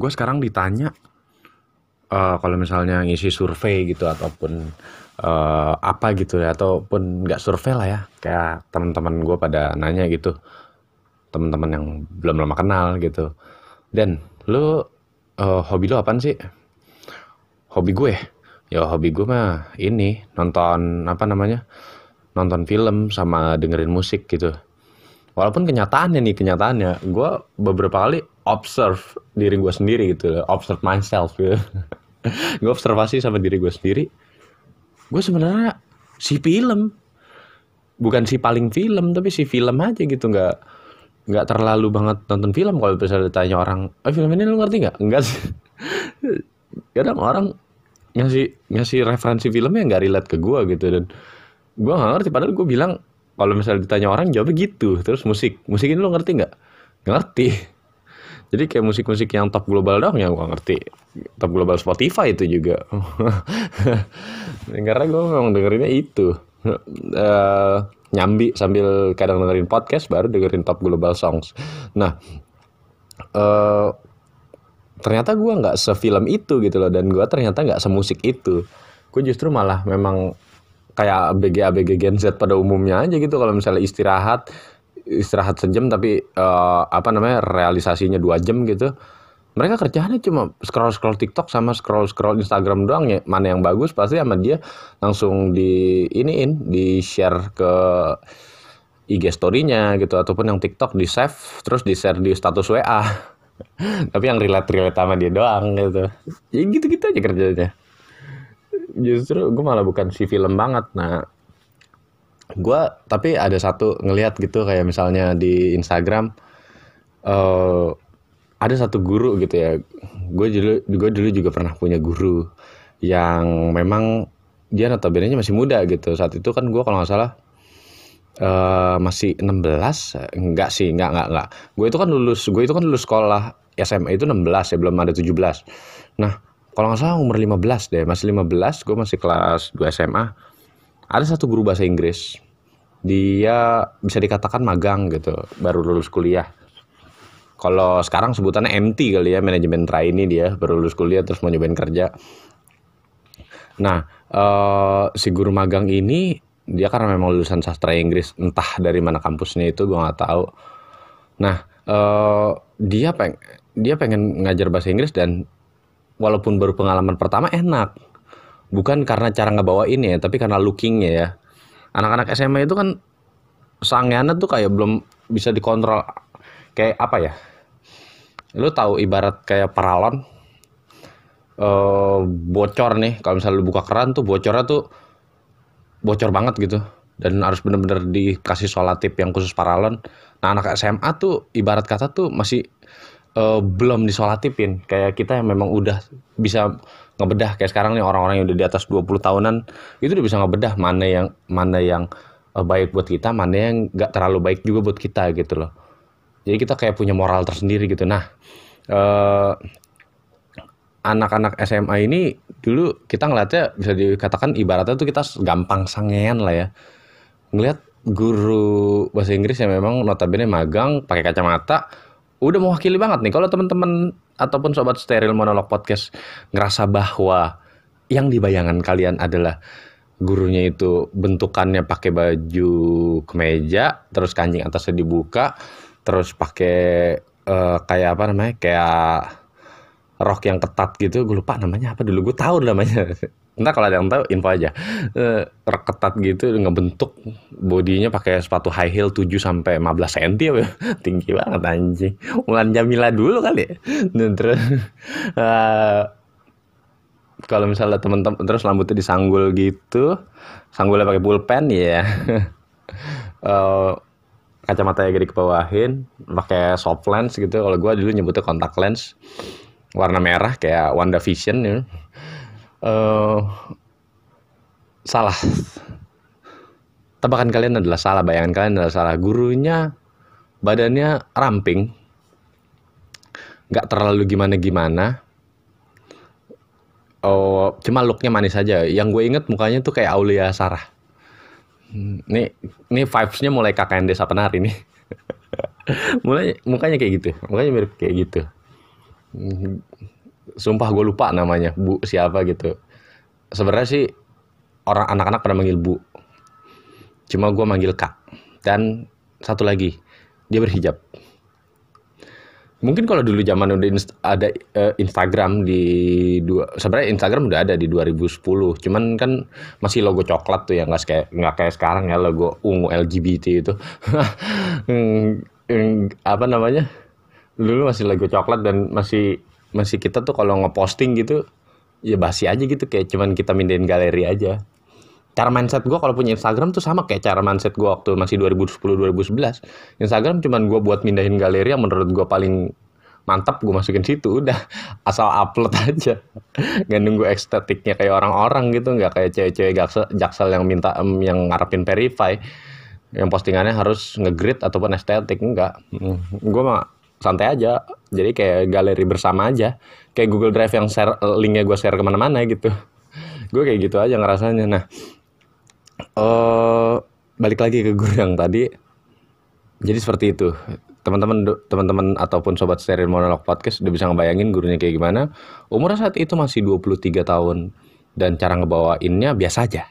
Gue sekarang ditanya eh, kalau misalnya ngisi survei gitu ataupun eh, apa gitu ya ataupun nggak survei lah ya kayak teman-teman gue pada nanya gitu teman-teman yang belum lama kenal gitu. Dan lu eh, hobi lu apaan sih? Hobi gue? Ya hobi gue mah ini nonton apa namanya nonton film sama dengerin musik gitu. Walaupun kenyataannya nih kenyataannya gue beberapa kali observe diri gue sendiri gitu observe myself gitu. Gue observasi sama diri gue sendiri. Gue sebenarnya si film bukan si paling film tapi si film aja gitu. Nggak nggak terlalu banget nonton film kalau misalnya ditanya orang oh film ini lu ngerti nggak? Enggak sih. Kadang orang ngasih ngasih referensi filmnya nggak relate ke gue gitu. Dan gue nggak ngerti padahal gue bilang kalau misalnya ditanya orang jawabnya gitu. Terus musik musik ini lo ngerti nggak? Ngerti jadi kayak musik-musik yang top global dong yang gue ngerti. Top global Spotify itu juga. Karena gue memang dengerinnya itu. Eh, nyambi sambil kadang dengerin podcast baru dengerin top global songs. Nah eh ternyata gue nggak sefilm itu gitu loh dan gue ternyata nggak semusik itu. Gue justru malah memang kayak ABG ABG Gen Z pada umumnya aja gitu kalau misalnya istirahat istirahat sejam tapi eh, apa namanya realisasinya dua jam gitu. Mereka kerjaannya cuma scroll scroll TikTok sama scroll scroll Instagram doang. Ya mana yang bagus pasti sama dia langsung di iniin di share ke IG story-nya gitu ataupun yang TikTok di save terus di share di status WA tapi yang relate relate sama dia doang gitu. Ya gitu gitu aja kerjanya. Justru gue malah bukan si film banget nah gue tapi ada satu ngelihat gitu kayak misalnya di Instagram eh ada satu guru gitu ya. Gue dulu gue dulu juga pernah punya guru yang memang dia notabene masih muda gitu. Saat itu kan gue kalau nggak salah eh masih 16 enggak sih enggak enggak enggak. Gue itu kan lulus gue itu kan lulus sekolah SMA itu 16 ya belum ada 17 nah kalau nggak salah umur 15 deh masih 15 gue masih kelas 2 SMA ada satu guru bahasa Inggris. Dia bisa dikatakan magang gitu baru lulus kuliah. Kalau sekarang sebutannya MT kali ya manajemen trainee dia baru lulus kuliah terus mau nyobain kerja. Nah eh, si guru magang ini dia karena memang lulusan sastra Inggris entah dari mana kampusnya itu gue nggak tahu. Nah eh, dia peng dia pengen ngajar bahasa Inggris dan walaupun baru pengalaman pertama enak bukan karena cara ngebawain ya tapi karena lookingnya ya. Anak-anak SMA itu kan sangeannya tuh kayak belum bisa dikontrol kayak apa ya? Lu tahu ibarat kayak paralon eh bocor nih kalau misalnya lu buka keran tuh bocornya tuh bocor banget gitu. Dan harus bener-bener dikasih solatip yang khusus paralon nah anak SMA tuh ibarat kata tuh masih eh, belum disolatipin. Kayak kita yang memang udah bisa ngebedah. Kayak sekarang nih orang-orang yang udah di atas 20 tahunan itu udah bisa ngebedah mana yang mana yang eh, baik buat kita mana yang nggak terlalu baik juga buat kita gitu loh. Jadi kita kayak punya moral tersendiri gitu. Nah eh, anak-anak SMA ini dulu kita ngeliatnya bisa dikatakan ibaratnya tuh kita gampang sangean lah ya. Ngelihat guru bahasa Inggris yang memang notabene magang pakai kacamata udah mewakili banget nih. Kalau teman-teman ataupun sobat steril monolog podcast ngerasa bahwa yang dibayangan kalian adalah gurunya itu bentukannya pakai baju kemeja terus kancing atasnya dibuka terus pakai eh, kayak apa namanya kayak rok yang ketat gitu gue lupa namanya apa dulu. Gue tahu namanya entah kalau ada yang tahu info aja. Eh, rok ketat gitu ngebentuk bodinya pakai sepatu high heel 7 sampai 15 cm ya. tinggi banget anjing. Mulan Jamila dulu kali ya? Terus eh, kalau misalnya temen-temen terus rambutnya disanggul gitu sanggulnya pakai pulpen ya Eh, kacamata yang gede kebawahin pakai soft lens gitu. Kalau gue dulu nyebutnya kontak lens warna merah kayak Wanda Vision ya uh, salah. Tebakan kalian adalah salah bayangan kalian adalah salah. Gurunya badannya ramping. Nggak terlalu gimana gimana oh cuma looknya manis aja. Yang gue inget mukanya tuh kayak Aulia Sarah. Ini ini vibesnya mulai KKN Desa Penari nih? Mulai mukanya kayak gitu. Mukanya mirip kayak gitu sumpah gue lupa namanya bu siapa gitu. Sebenarnya sih orang anak-anak pada manggil bu. Cuma gue manggil kak. Dan satu lagi dia berhijab. Mungkin kalau dulu zaman udah ada uh, Instagram di dua sebenarnya Instagram udah ada di 2010 cuman kan masih logo coklat tuh ya nggak kayak nggak kayak sekarang ya logo ungu LGBT itu. Apa namanya? Dulu masih logo coklat dan masih masih kita tuh kalau ngeposting gitu ya basi aja gitu kayak cuman kita mindahin galeri aja. Cara mindset gue kalau punya Instagram tuh sama kayak cara mindset gue waktu masih 2010-2011 Instagram cuman gue buat mindahin galeri yang menurut gue paling mantap gue masukin situ udah. Asal upload aja. Nggak nunggu estetiknya kayak orang-orang gitu nggak kayak cewek-cewek jaksel, jaksel yang minta um, yang ngarepin verify. Yang postingannya harus ngegrid ataupun estetik enggak hmm, gue mah santai aja. Jadi kayak galeri bersama aja. Kayak Google Drive yang share linknya gue share ke mana-mana gitu. Gue kayak gitu aja ngerasanya. Nah uh, balik lagi ke guru yang tadi. Jadi seperti itu. Teman-teman teman-teman ataupun sobat steril monolog podcast udah bisa ngebayangin gurunya kayak gimana. Umurnya saat itu masih 23 tahun. Dan cara ngebawainnya biasa aja.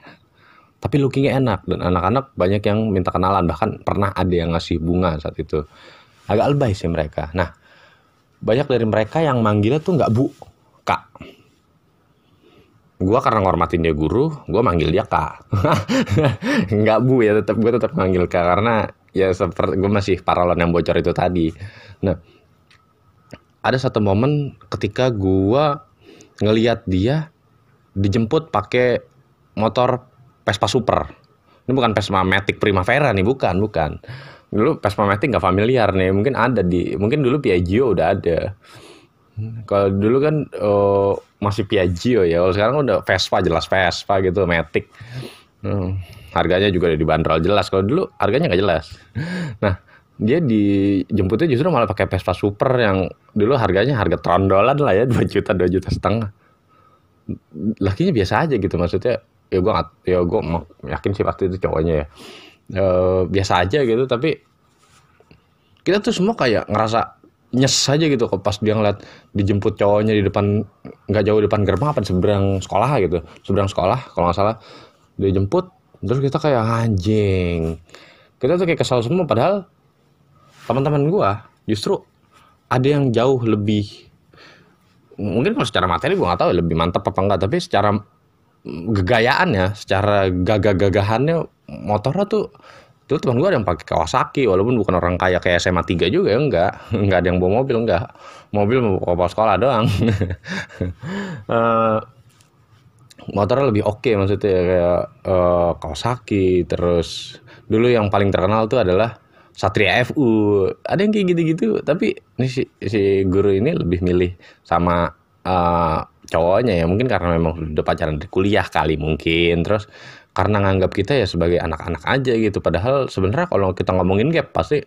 Tapi lookingnya enak. Dan anak-anak banyak yang minta kenalan. Bahkan pernah ada yang ngasih bunga saat itu agak lebay sih mereka. Nah banyak dari mereka yang manggilnya tuh nggak bu kak. Gue karena ngormatin dia guru gue manggil dia kak. Nggak bu ya tetap gue tetap manggil kak. Karena ya seperti gue masih paralon yang bocor itu tadi. Nah ada satu momen ketika gue ngeliat dia dijemput pakai motor Vespa Super. Ini bukan Vespa Matic Primavera nih bukan bukan dulu Vespa Matic nggak familiar nih mungkin ada di mungkin dulu Piaggio udah ada kalau dulu kan uh, masih Piaggio ya. Kalau sekarang udah Vespa jelas Vespa gitu, Matic. Hmm, harganya juga udah dibanderol jelas. Kalau dulu harganya nggak jelas. Nah, dia dijemputnya justru malah pakai Vespa Super yang dulu harganya harga trondolan lah ya, 2 juta, 2 juta setengah. Lakinya biasa aja gitu maksudnya. Ya gue ya gue yakin sih pasti itu cowoknya ya. E, biasa aja gitu tapi kita tuh semua kayak ngerasa nyes aja gitu kok pas dia ngeliat dijemput cowoknya di depan nggak jauh depan gerbang apa seberang sekolah gitu. Seberang sekolah kalau nggak salah. Dia jemput terus kita kayak anjing. Kita tuh kayak kesal semua padahal teman-teman gua justru ada yang jauh lebih mungkin kalau secara materi gua nggak tahu lebih mantap apa enggak tapi secara gegayaan ya secara gagah-gagahannya motornya tuh itu teman gue ada yang pakai Kawasaki walaupun bukan orang kaya kayak SMA 3 juga ya enggak. Enggak ada yang bawa mobil enggak. Mobil mau bawa sekolah doang. Uh, motornya lebih oke okay, maksudnya kayak uh, Kawasaki terus dulu yang paling terkenal tuh adalah Satria FU ada yang kayak gitu-gitu tapi ini si, si guru ini lebih milih sama uh, cowoknya ya. Mungkin karena memang udah pacaran dari kuliah kali mungkin terus karena nganggap kita ya sebagai anak-anak aja gitu. Padahal sebenarnya kalau kita ngomongin gap pasti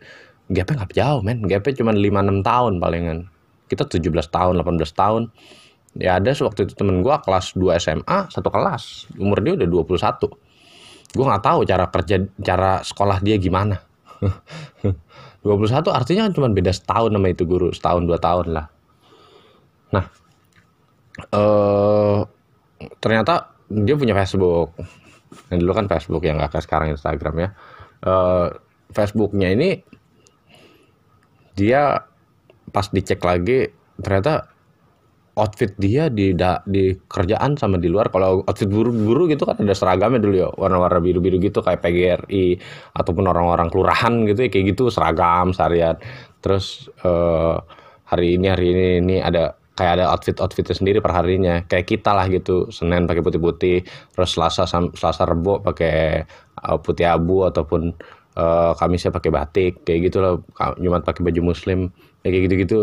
gapnya nggak jauh men. Gapnya cuma 5-6 tahun palingan. Kita 17 tahun 18 tahun. Ya ada sewaktu itu temen gue kelas 2 SMA satu kelas. Umur dia udah 21 gue nggak tahu cara kerja cara sekolah dia gimana. 21 artinya cuma beda setahun sama itu guru setahun dua tahun lah. Nah eh ternyata dia punya Facebook yang dulu kan Facebook yang nggak kayak sekarang Instagram ya. Uh, Facebooknya ini dia pas dicek lagi ternyata outfit dia di da, di kerjaan sama di luar. Kalau outfit buru-buru gitu kan ada seragamnya dulu ya. Warna-warna biru-biru gitu kayak PGRI ataupun orang-orang kelurahan gitu ya kayak gitu seragam seharian terus uh, hari ini hari ini ini ada kayak ada outfit outfitnya sendiri per harinya kayak kita lah gitu senin pakai putih putih terus selasa selasa rebo pakai uh, putih abu ataupun uh, Kamisnya pakai batik kayak gitu loh. Jumat pakai baju muslim kayak gitu gitu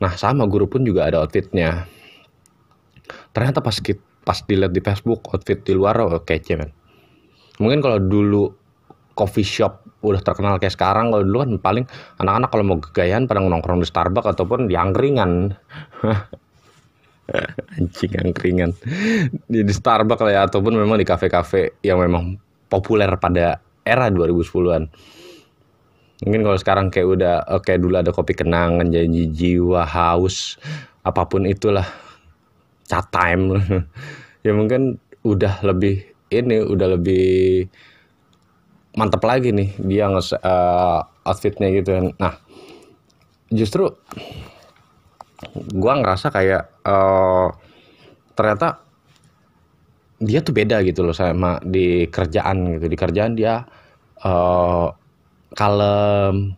nah sama guru pun juga ada outfitnya. Ternyata pas pas dilihat di Facebook outfit di luar oh, kece men. Mungkin kalau dulu coffee shop udah terkenal kayak sekarang. Kalau dulu kan paling anak-anak kalau mau gayaan pada nongkrong di Starbucks ataupun di angkringan. Anjing angkringan. Di, di Starbucks lah ya ataupun memang di kafe-kafe yang memang populer pada era 2010-an mungkin kalau sekarang kayak udah oke eh, dulu ada kopi kenangan janji jiwa haus apa pun itulah. Chat time. Ya mungkin udah lebih ini udah lebih mantep lagi nih dia nge uh, outfitnya gitu nah justru gua ngerasa kayak uh, ternyata dia tuh beda gitu loh sama di kerjaan gitu. Di kerjaan dia uh, kalem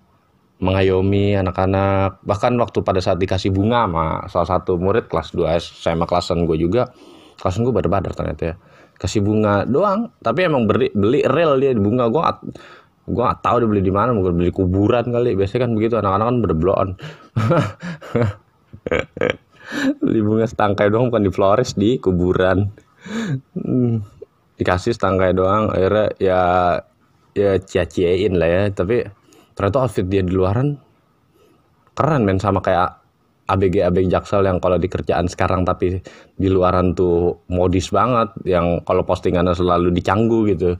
mengayomi anak-anak. Bahkan waktu pada saat dikasih bunga sama salah satu murid kelas 2 sama kelasan gue juga kelasan gue badar-badar ternyata ya kasih bunga doang. Tapi emang beli beli real dia bunga. Gue gue gak tahu dia beli di mana. Mungkin beli kuburan kali. Biasanya kan begitu. Anak-anak kan berbloan beli bunga setangkai doang bukan di flores di kuburan. Hmm, dikasih setangkai doang. Akhirnya ya ya cia-ciain lah ya. Tapi ternyata outfit dia di luaran keren men. Sama kayak ABG ABG Jaksel yang kalau di kerjaan sekarang tapi di luaran tuh modis banget yang kalau postingannya selalu dicanggu gitu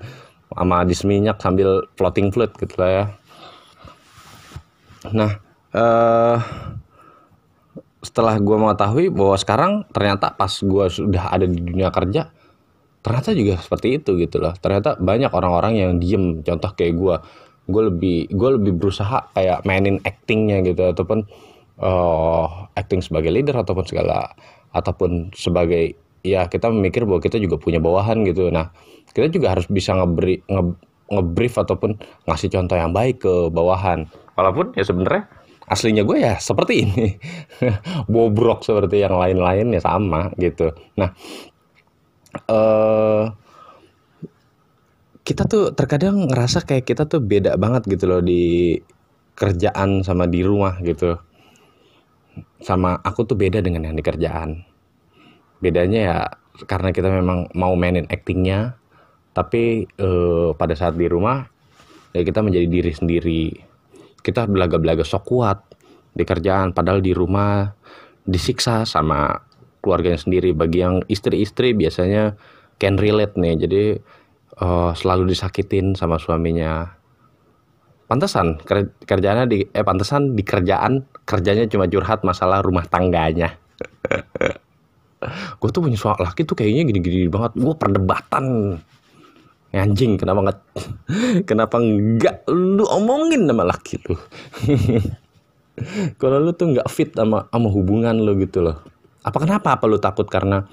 sama disminyak sambil floating float gitu lah ya. Nah eh, setelah gue mengetahui bahwa sekarang ternyata pas gue sudah ada di dunia kerja ternyata juga seperti itu gitu loh ternyata banyak orang-orang yang diem contoh kayak gue gue lebih gue lebih berusaha kayak mainin actingnya gitu ataupun uh, acting sebagai leader ataupun segala ataupun sebagai ya kita memikir bahwa kita juga punya bawahan gitu. Nah kita juga harus bisa ngeberi nge, ngebrief ataupun ngasih contoh yang baik ke bawahan. Walaupun ya sebenarnya aslinya gue ya seperti ini. Bobrok seperti yang lain-lain ya sama gitu. Nah uh, kita tuh terkadang ngerasa kayak kita tuh beda banget gitu loh di kerjaan sama di rumah gitu sama aku tuh beda dengan yang di kerjaan. Bedanya ya karena kita memang mau mainin actingnya tapi eh, pada saat di rumah ya kita menjadi diri sendiri. Kita belaga-belaga sok kuat di kerjaan padahal di rumah disiksa sama keluarganya sendiri. Bagi yang istri-istri biasanya can relate nih jadi uh, selalu disakitin sama suaminya pantesan kerjanya di eh pantesan di kerjaan kerjanya cuma curhat masalah rumah tangganya. Gue tuh punya soal laki tuh kayaknya gini-gini banget. Gue perdebatan. Anjing kenapa nggak kenapa enggak lu omongin sama laki lu? Kalau lu tuh nggak fit sama sama hubungan lu gitu loh. Apa kenapa? Apa lu takut karena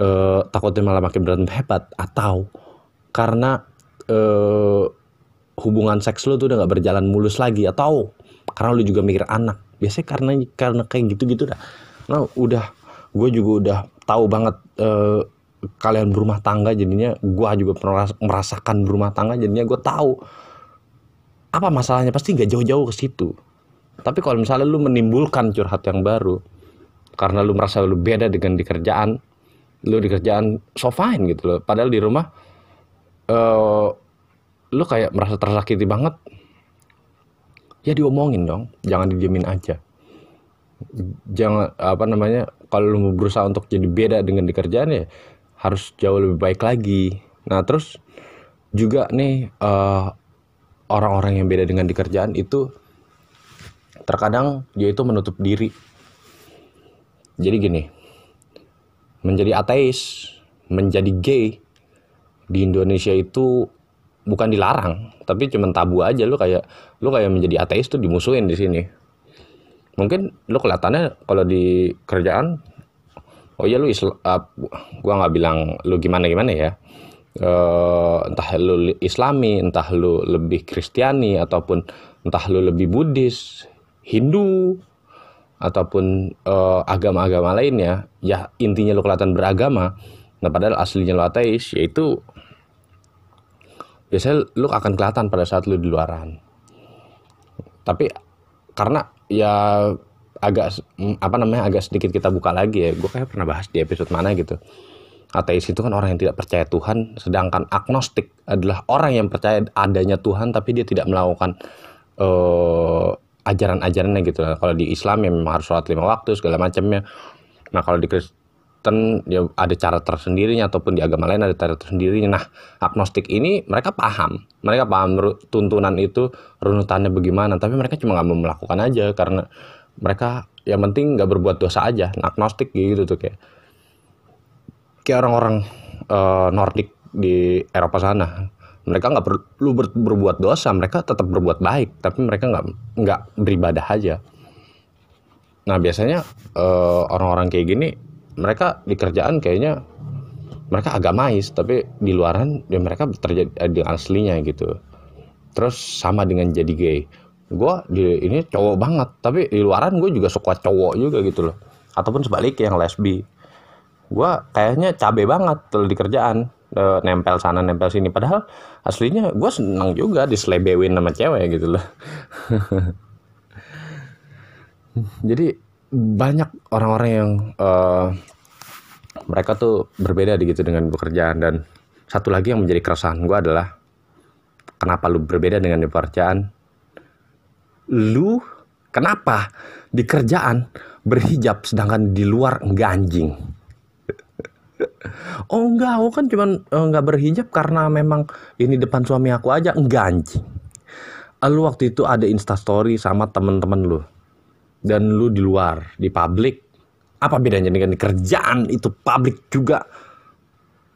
uh, takutnya malah makin berantem hebat? Atau karena uh, hubungan seks lu tuh udah gak berjalan mulus lagi atau karena lu juga mikir anak biasanya karena karena kayak gitu-gitu dah. Nah udah gue juga udah tahu banget uh, kalian berumah tangga jadinya gue juga pernah merasakan berumah tangga jadinya gue tahu apa masalahnya. Pasti nggak jauh-jauh ke situ. Tapi kalau misalnya lu menimbulkan curhat yang baru karena lu merasa lu beda dengan di kerjaan lu di kerjaan so fine gitu loh. Padahal di rumah uh, lu kayak merasa tersakiti banget ya diomongin dong jangan didiemin aja. Jangan apa namanya kalau lu mau berusaha untuk jadi beda dengan di kerjaan ya harus jauh lebih baik lagi. Nah terus juga nih eh, orang-orang yang beda dengan di kerjaan itu terkadang dia itu menutup diri. Jadi gini menjadi ateis menjadi gay di Indonesia itu bukan dilarang tapi cuma tabu aja. Lu kayak lu kayak menjadi ateis tuh dimusuhin di sini. Mungkin lu kelihatannya kalau di kerjaan oh iya lu Islam uh, gua nggak bilang lu gimana gimana ya. Uh, entah lu Islami entah lu lebih Kristiani ataupun entah lu lebih Buddhis Hindu ataupun uh, agama-agama lainnya ya intinya lu kelihatan beragama. Nah padahal aslinya lu ateis yaitu biasanya lu akan kelihatan pada saat lu di luaran. Tapi karena ya agak apa namanya agak sedikit kita buka lagi ya gue kayak pernah bahas di episode mana gitu. Ateis itu kan orang yang tidak percaya Tuhan sedangkan agnostik adalah orang yang percaya adanya Tuhan tapi dia tidak melakukan uh, ajaran-ajarannya gitu. Kalau di Islam ya memang harus sholat lima waktu segala macamnya. Nah kalau di Kristen ya ada cara tersendirinya ataupun di agama lain ada cara tersendirinya. Nah agnostik ini mereka paham. Mereka paham tuntunan itu runutannya bagaimana tapi mereka cuma nggak mau melakukan aja karena mereka yang penting nggak berbuat dosa aja. Agnostik gitu tuh kayak. Kayak orang-orang uh, Nordik di Eropa sana. Mereka nggak perlu ber, berbuat dosa mereka tetap berbuat baik tapi mereka nggak nggak beribadah aja. Nah biasanya uh, orang-orang kayak gini mereka di kerjaan kayaknya mereka agamais tapi di luaran ya mereka terjadi dengan aslinya gitu. Terus sama dengan jadi gay. Gue di ini cowok banget tapi di luaran gue juga suka cowok juga gitu loh. Ataupun sebaliknya yang lesbi. Gue kayaknya cabe banget di kerjaan e, nempel sana nempel sini. Padahal aslinya gue seneng juga diselebewin sama cewek gitu loh. Jadi banyak orang-orang yang uh, mereka tuh berbeda gitu dengan pekerjaan. Dan satu lagi yang menjadi keresahan gue adalah kenapa lu berbeda dengan di pekerjaan? Lu kenapa di kerjaan berhijab sedangkan di luar enggak anjing? Oh enggak aku kan cuman eh, enggak berhijab karena memang ini depan suami aku aja enggak anjing. Lu waktu itu ada instastory sama temen-temen lu dan lu di luar di publik apa bedanya dengan kerjaan itu publik juga?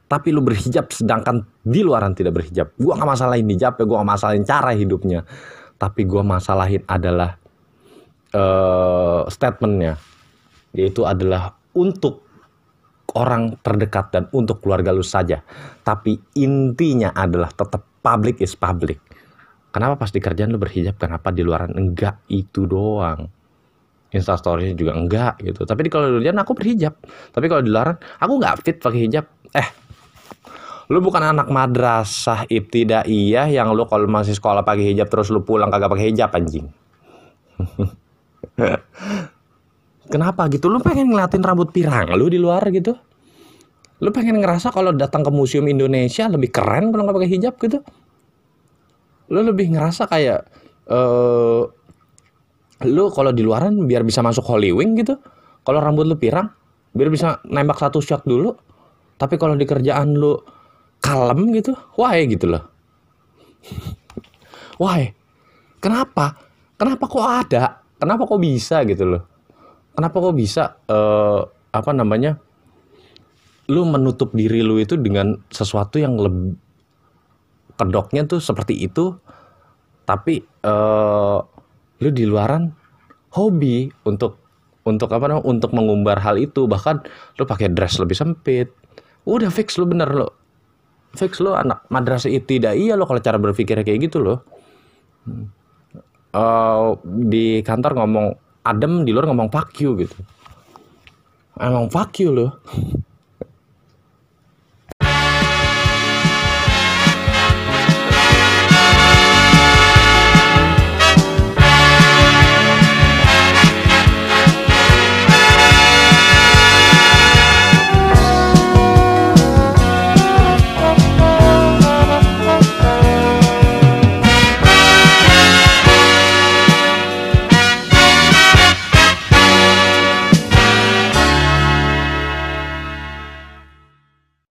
Tapi lu berhijab sedangkan di luaran tidak berhijab. Gua nggak masalahin hijab ya gua nggak masalahin cara hidupnya. Tapi gue masalahin adalah uh, statementnya. Yaitu adalah untuk orang terdekat dan untuk keluarga lu saja. Tapi intinya adalah tetap public is public. Kenapa pas di kerjaan lu berhijab kenapa di luaran? Enggak itu doang instastory juga enggak gitu tapi kalau di aku berhijab tapi kalau di luaran aku nggak fit pakai hijab eh lu bukan anak madrasah ibtidaiyah yang lu kalau masih sekolah pakai hijab terus lu pulang kagak pakai hijab anjing. Kenapa gitu? Lu pengen ngeliatin rambut pirang lu di luar gitu? Lu pengen ngerasa kalau datang ke museum Indonesia lebih keren kalau nggak pakai hijab gitu? Lu lebih ngerasa kayak uh, lu kalau di luaran biar bisa masuk Holy Wing gitu. Kalau rambut lu pirang, biar bisa nembak satu shot dulu. Tapi kalau di kerjaan lu kalem gitu why gitu loh why kenapa kenapa kok ada kenapa kok bisa gitu loh kenapa kok bisa uh, apa namanya lu menutup diri lu itu dengan sesuatu yang lebih kedoknya tuh seperti itu tapi uh, lu di luaran hobi untuk untuk apa namanya untuk mengumbar hal itu. Bahkan lu pakai dress lebih sempit. Udah fix lu bener lo fix lo anak madrasah tidak iya lo kalau cara berpikir kayak gitu lo uh, di kantor ngomong adem di luar ngomong fuck you gitu. Emang fuck you lo